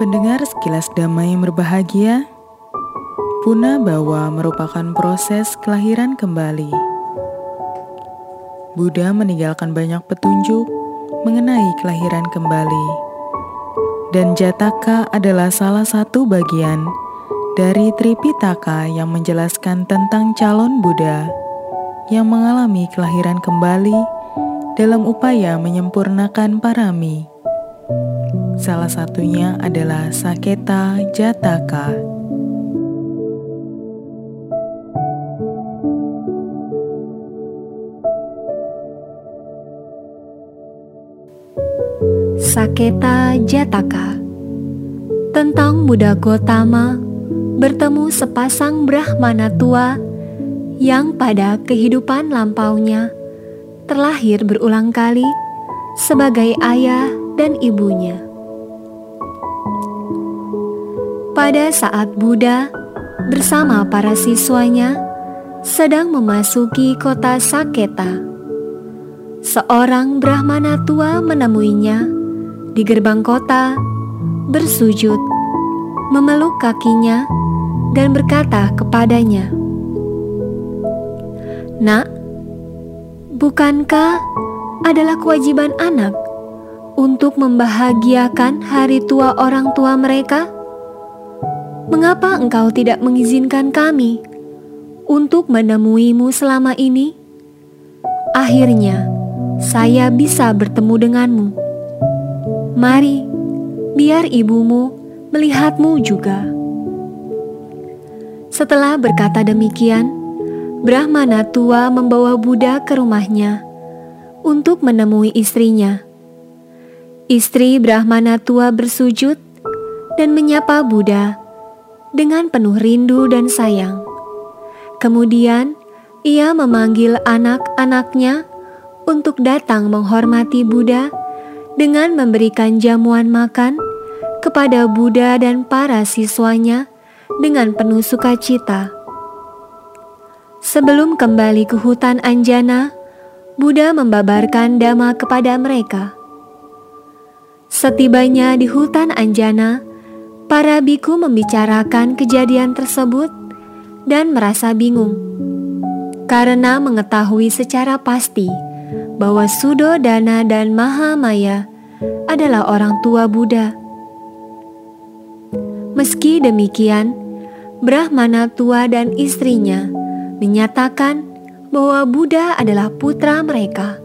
Pendengar sekilas damai berbahagia, Puna Bawa merupakan proses kelahiran kembali. Buddha meninggalkan banyak petunjuk mengenai kelahiran kembali. Dan Jataka adalah salah satu bagian dari Tripitaka yang menjelaskan tentang calon Buddha yang mengalami kelahiran kembali dalam upaya menyempurnakan parami. Salah satunya adalah Saketa Jataka. Saketa Jataka tentang Buddha Gotama bertemu sepasang Brahmana tua yang pada kehidupan lampaunya terlahir berulang kali sebagai ayah dan ibunya. Pada saat Buddha bersama para siswanya sedang memasuki kota Saketa, seorang Brahmana tua menemuinya di gerbang kota, bersujud, memeluk kakinya, dan berkata kepadanya, "Nak, bukankah adalah kewajiban anak untuk membahagiakan hari tua orang tua mereka? Mengapa engkau tidak mengizinkan kami untuk menemuimu selama ini? Akhirnya, saya bisa bertemu denganmu." Mari, biar ibumu melihatmu juga. Setelah berkata demikian, Brahmana tua membawa Buddha ke rumahnya untuk menemui istrinya. Istri Brahmana tua bersujud dan menyapa Buddha dengan penuh rindu dan sayang. Kemudian, ia memanggil anak-anaknya untuk datang menghormati Buddha dengan memberikan jamuan makan kepada Buddha dan para siswanya dengan penuh sukacita. Sebelum kembali ke hutan Anjana, Buddha membabarkan dhamma kepada mereka. Setibanya di hutan Anjana, para biku membicarakan kejadian tersebut dan merasa bingung karena mengetahui secara pasti bahwa Sudodana dan Mahamaya adalah orang tua Buddha. Meski demikian, Brahmana tua dan istrinya menyatakan bahwa Buddha adalah putra mereka.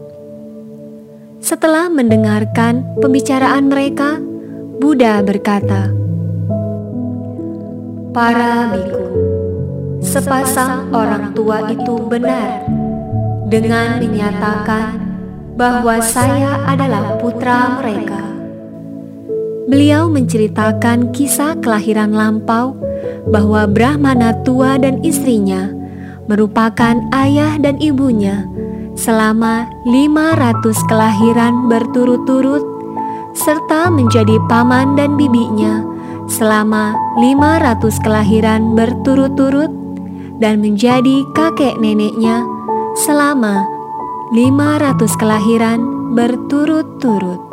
Setelah mendengarkan pembicaraan mereka, Buddha berkata, "Para biku, sepasang orang tua itu benar dengan menyatakan bahwa saya adalah putra mereka. Beliau menceritakan kisah kelahiran lampau bahwa Brahmana tua dan istrinya merupakan ayah dan ibunya selama 500 kelahiran berturut-turut serta menjadi paman dan bibinya selama 500 kelahiran berturut-turut dan menjadi kakek neneknya selama 500 kelahiran berturut-turut.